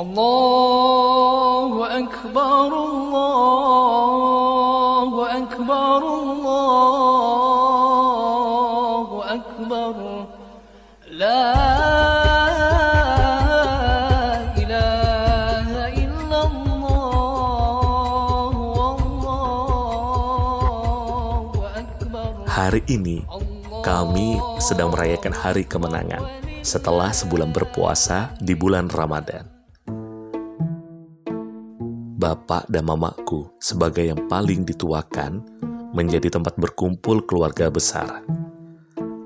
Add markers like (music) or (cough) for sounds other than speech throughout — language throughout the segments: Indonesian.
الله أكبر الله أكبر الله أكبر لا إله إلا الله والله أكبر Hari ini kami sedang merayakan hari kemenangan setelah sebulan berpuasa di bulan Ramadan. Bapak dan mamaku sebagai yang paling dituakan menjadi tempat berkumpul keluarga besar.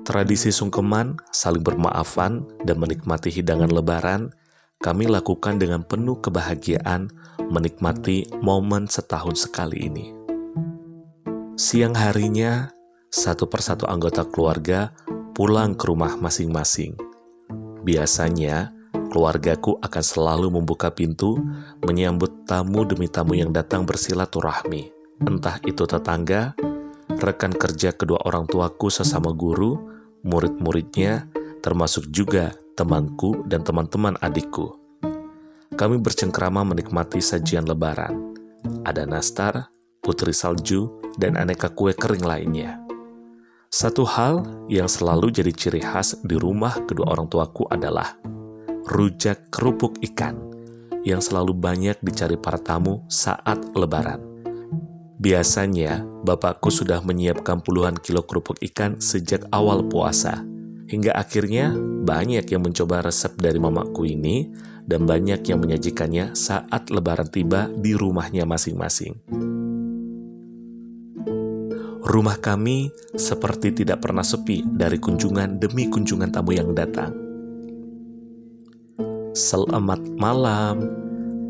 Tradisi sungkeman, saling bermaafan, dan menikmati hidangan lebaran kami lakukan dengan penuh kebahagiaan menikmati momen setahun sekali ini. Siang harinya, satu persatu anggota keluarga pulang ke rumah masing-masing. Biasanya, keluargaku akan selalu membuka pintu menyambut tamu demi tamu yang datang bersilaturahmi. Entah itu tetangga, rekan kerja kedua orang tuaku sesama guru, murid-muridnya, termasuk juga temanku dan teman-teman adikku. Kami bercengkrama menikmati sajian lebaran. Ada nastar, putri salju, dan aneka kue kering lainnya. Satu hal yang selalu jadi ciri khas di rumah kedua orang tuaku adalah rujak kerupuk ikan yang selalu banyak dicari para tamu saat lebaran. Biasanya, bapakku sudah menyiapkan puluhan kilo kerupuk ikan sejak awal puasa. Hingga akhirnya, banyak yang mencoba resep dari mamaku ini dan banyak yang menyajikannya saat lebaran tiba di rumahnya masing-masing. Rumah kami seperti tidak pernah sepi dari kunjungan demi kunjungan tamu yang datang. Selamat malam,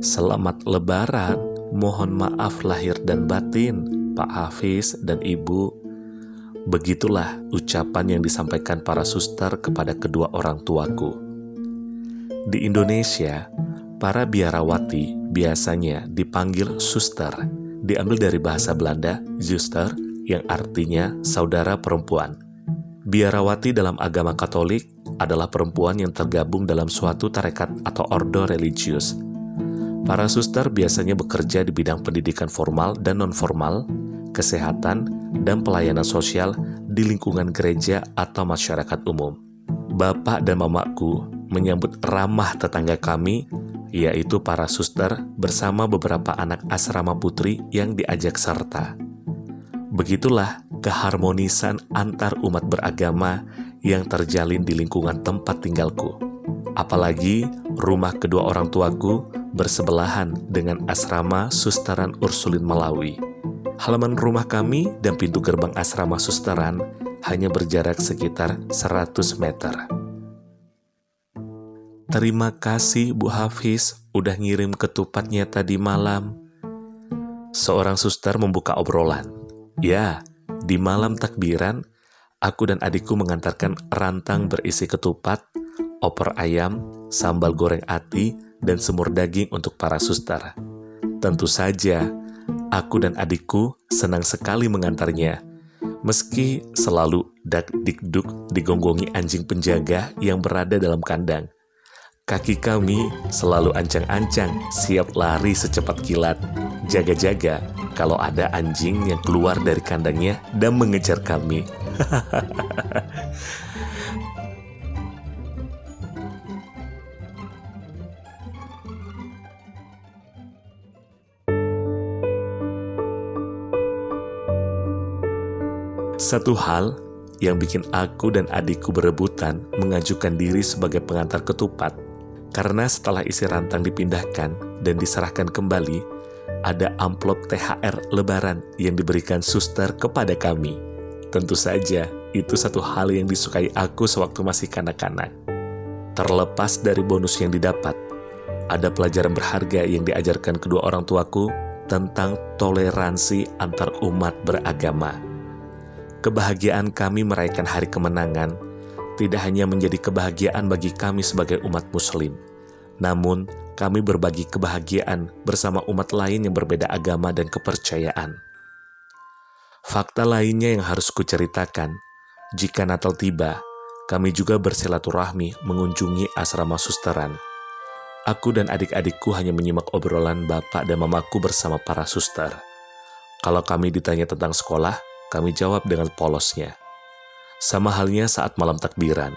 selamat lebaran, mohon maaf lahir dan batin, Pak Hafiz dan Ibu. Begitulah ucapan yang disampaikan para suster kepada kedua orang tuaku. Di Indonesia, para biarawati biasanya dipanggil suster, diambil dari bahasa Belanda, zuster, yang artinya saudara perempuan. Biarawati dalam agama Katolik adalah perempuan yang tergabung dalam suatu tarekat atau ordo religius. Para suster biasanya bekerja di bidang pendidikan formal dan non-formal, kesehatan, dan pelayanan sosial di lingkungan gereja atau masyarakat umum. Bapak dan mamaku menyambut ramah tetangga kami, yaitu para suster bersama beberapa anak asrama putri yang diajak serta. Begitulah keharmonisan antar umat beragama yang terjalin di lingkungan tempat tinggalku. Apalagi rumah kedua orang tuaku bersebelahan dengan asrama Susteran Ursulin Malawi. Halaman rumah kami dan pintu gerbang asrama Susteran hanya berjarak sekitar 100 meter. Terima kasih Bu Hafiz udah ngirim ketupatnya tadi malam. Seorang suster membuka obrolan. Ya, di malam takbiran, aku dan adikku mengantarkan rantang berisi ketupat, opor ayam, sambal goreng ati, dan semur daging untuk para suster. Tentu saja, aku dan adikku senang sekali mengantarnya, meski selalu dak dikduk digonggongi anjing penjaga yang berada dalam kandang. Kaki kami selalu ancang-ancang, siap lari secepat kilat. Jaga-jaga kalau ada anjing yang keluar dari kandangnya dan mengejar kami. (laughs) Satu hal yang bikin aku dan adikku berebutan mengajukan diri sebagai pengantar ketupat karena setelah isi rantang dipindahkan dan diserahkan kembali, ada amplop THR lebaran yang diberikan suster kepada kami. Tentu saja, itu satu hal yang disukai aku sewaktu masih kanak-kanak. Terlepas dari bonus yang didapat, ada pelajaran berharga yang diajarkan kedua orang tuaku tentang toleransi antar umat beragama. Kebahagiaan kami merayakan hari kemenangan tidak hanya menjadi kebahagiaan bagi kami sebagai umat Muslim, namun kami berbagi kebahagiaan bersama umat lain yang berbeda agama dan kepercayaan. Fakta lainnya yang harus kuceritakan, jika Natal tiba, kami juga bersilaturahmi mengunjungi asrama susteran. Aku dan adik-adikku hanya menyimak obrolan bapak dan mamaku bersama para suster. Kalau kami ditanya tentang sekolah, kami jawab dengan polosnya. Sama halnya saat malam takbiran.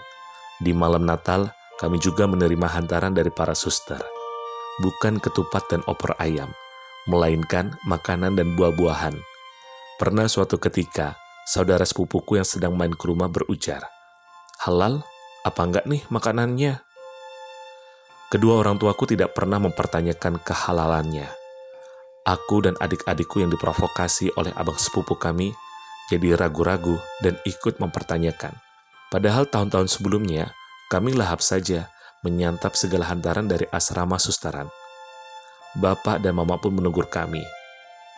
Di malam Natal, kami juga menerima hantaran dari para suster. Bukan ketupat dan opor ayam, melainkan makanan dan buah-buahan. Pernah suatu ketika, saudara sepupuku yang sedang main ke rumah berujar, Halal, apa enggak nih makanannya? Kedua orang tuaku tidak pernah mempertanyakan kehalalannya. Aku dan adik-adikku yang diprovokasi oleh abang sepupu kami jadi ragu-ragu dan ikut mempertanyakan. Padahal tahun-tahun sebelumnya, kami lahap saja menyantap segala hantaran dari asrama susteran. Bapak dan mama pun menegur kami.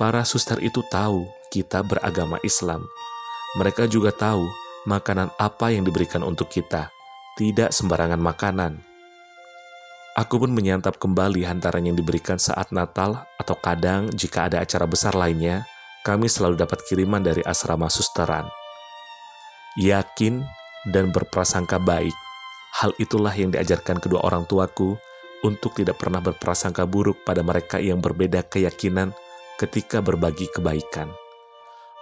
Para suster itu tahu kita beragama Islam. Mereka juga tahu makanan apa yang diberikan untuk kita, tidak sembarangan makanan Aku pun menyantap kembali hantaran yang diberikan saat Natal atau kadang jika ada acara besar lainnya, kami selalu dapat kiriman dari asrama susteran. Yakin dan berprasangka baik, hal itulah yang diajarkan kedua orang tuaku untuk tidak pernah berprasangka buruk pada mereka yang berbeda keyakinan ketika berbagi kebaikan.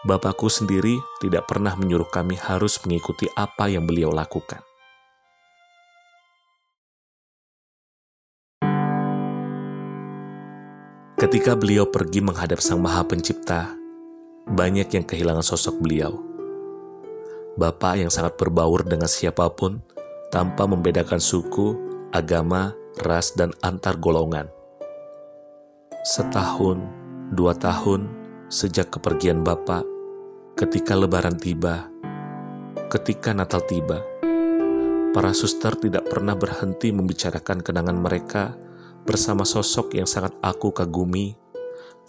Bapakku sendiri tidak pernah menyuruh kami harus mengikuti apa yang beliau lakukan. Ketika beliau pergi menghadap Sang Maha Pencipta, banyak yang kehilangan sosok beliau. Bapak yang sangat berbaur dengan siapa pun tanpa membedakan suku, agama, ras, dan antar golongan. Setahun, dua tahun sejak kepergian Bapak, ketika Lebaran tiba, ketika Natal tiba, para suster tidak pernah berhenti membicarakan kenangan mereka bersama sosok yang sangat aku kagumi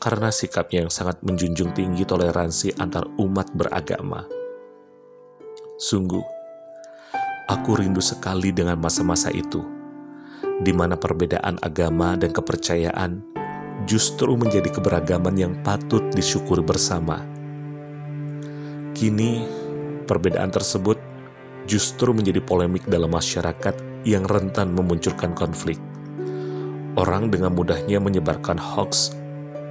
karena sikapnya yang sangat menjunjung tinggi toleransi antar umat beragama. Sungguh, aku rindu sekali dengan masa-masa itu, di mana perbedaan agama dan kepercayaan justru menjadi keberagaman yang patut disyukuri bersama. Kini, perbedaan tersebut justru menjadi polemik dalam masyarakat yang rentan memunculkan konflik orang dengan mudahnya menyebarkan hoax,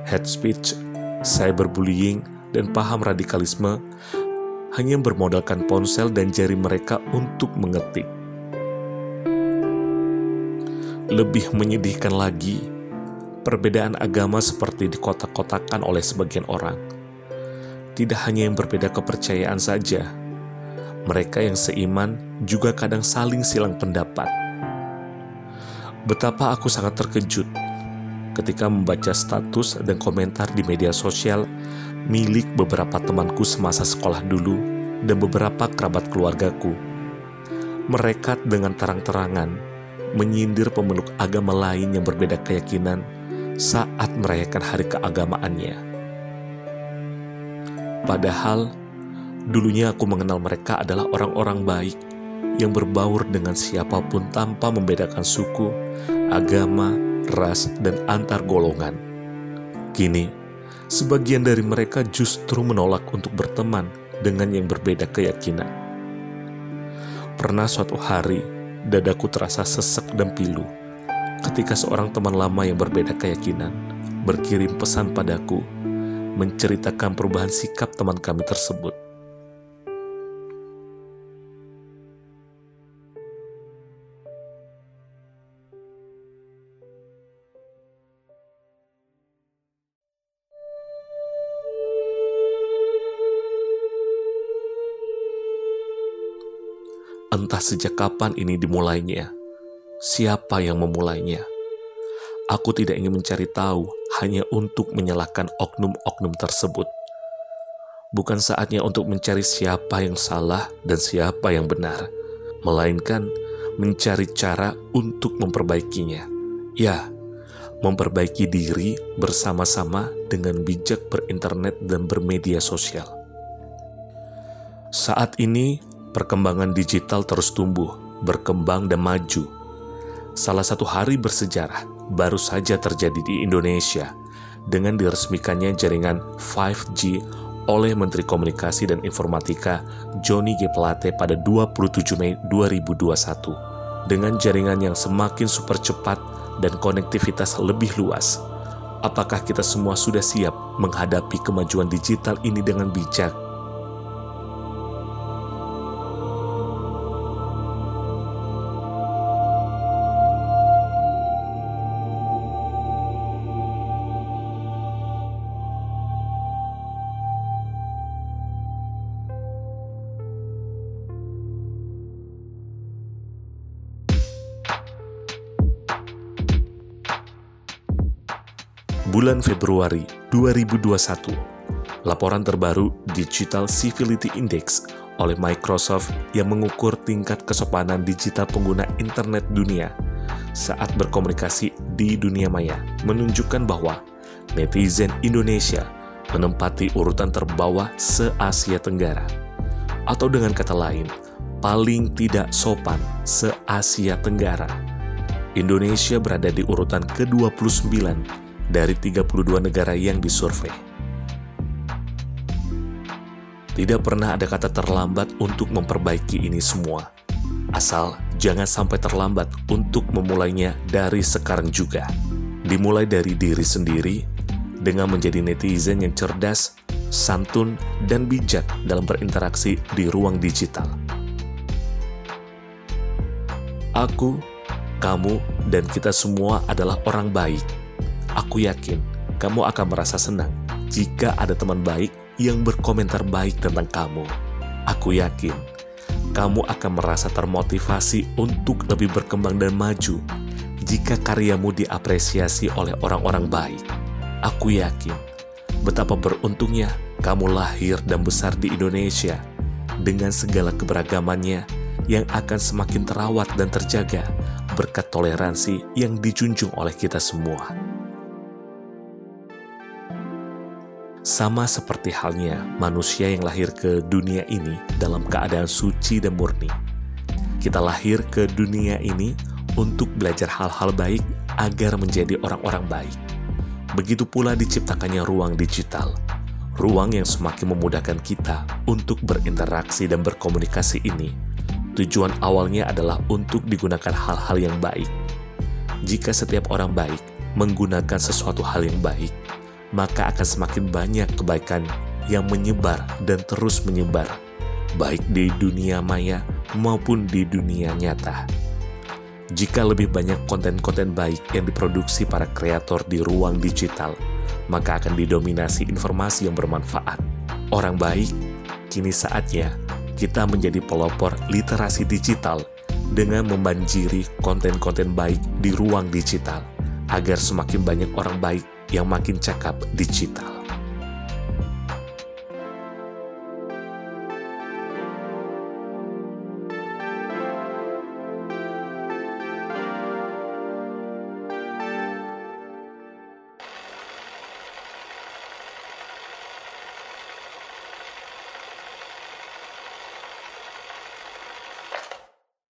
hate speech, cyberbullying, dan paham radikalisme hanya bermodalkan ponsel dan jari mereka untuk mengetik. Lebih menyedihkan lagi, perbedaan agama seperti dikotak-kotakan oleh sebagian orang. Tidak hanya yang berbeda kepercayaan saja, mereka yang seiman juga kadang saling silang pendapat Betapa aku sangat terkejut ketika membaca status dan komentar di media sosial milik beberapa temanku semasa sekolah dulu dan beberapa kerabat keluargaku. Mereka dengan terang-terangan menyindir pemeluk agama lain yang berbeda keyakinan saat merayakan hari keagamaannya. Padahal, dulunya aku mengenal mereka adalah orang-orang baik yang berbaur dengan siapa pun tanpa membedakan suku, agama, ras, dan antar golongan. Kini, sebagian dari mereka justru menolak untuk berteman dengan yang berbeda keyakinan. Pernah suatu hari, dadaku terasa sesek dan pilu ketika seorang teman lama yang berbeda keyakinan berkirim pesan padaku menceritakan perubahan sikap teman kami tersebut. Entah sejak kapan ini dimulainya, siapa yang memulainya. Aku tidak ingin mencari tahu hanya untuk menyalahkan oknum-oknum tersebut. Bukan saatnya untuk mencari siapa yang salah dan siapa yang benar, melainkan mencari cara untuk memperbaikinya. Ya, memperbaiki diri bersama-sama dengan bijak berinternet dan bermedia sosial. Saat ini, perkembangan digital terus tumbuh, berkembang dan maju. Salah satu hari bersejarah baru saja terjadi di Indonesia dengan diresmikannya jaringan 5G oleh Menteri Komunikasi dan Informatika Johnny G. Plate pada 27 Mei 2021. Dengan jaringan yang semakin super cepat dan konektivitas lebih luas. Apakah kita semua sudah siap menghadapi kemajuan digital ini dengan bijak? Bulan Februari 2021. Laporan terbaru Digital Civility Index oleh Microsoft yang mengukur tingkat kesopanan digital pengguna internet dunia saat berkomunikasi di dunia maya menunjukkan bahwa netizen Indonesia menempati urutan terbawah se-Asia Tenggara. Atau dengan kata lain, paling tidak sopan se-Asia Tenggara. Indonesia berada di urutan ke-29 dari 32 negara yang disurvei. Tidak pernah ada kata terlambat untuk memperbaiki ini semua. Asal jangan sampai terlambat untuk memulainya dari sekarang juga. Dimulai dari diri sendiri dengan menjadi netizen yang cerdas, santun, dan bijak dalam berinteraksi di ruang digital. Aku, kamu, dan kita semua adalah orang baik Aku yakin kamu akan merasa senang jika ada teman baik yang berkomentar baik tentang kamu. Aku yakin kamu akan merasa termotivasi untuk lebih berkembang dan maju jika karyamu diapresiasi oleh orang-orang baik. Aku yakin betapa beruntungnya kamu lahir dan besar di Indonesia dengan segala keberagamannya yang akan semakin terawat dan terjaga berkat toleransi yang dijunjung oleh kita semua. Sama seperti halnya manusia yang lahir ke dunia ini dalam keadaan suci dan murni. Kita lahir ke dunia ini untuk belajar hal-hal baik agar menjadi orang-orang baik. Begitu pula diciptakannya ruang digital, ruang yang semakin memudahkan kita untuk berinteraksi dan berkomunikasi ini. Tujuan awalnya adalah untuk digunakan hal-hal yang baik. Jika setiap orang baik menggunakan sesuatu hal yang baik, maka akan semakin banyak kebaikan yang menyebar dan terus menyebar, baik di dunia maya maupun di dunia nyata. Jika lebih banyak konten-konten baik yang diproduksi para kreator di ruang digital, maka akan didominasi informasi yang bermanfaat. Orang baik, kini saatnya kita menjadi pelopor literasi digital dengan membanjiri konten-konten baik di ruang digital, agar semakin banyak orang baik yang makin cakap digital.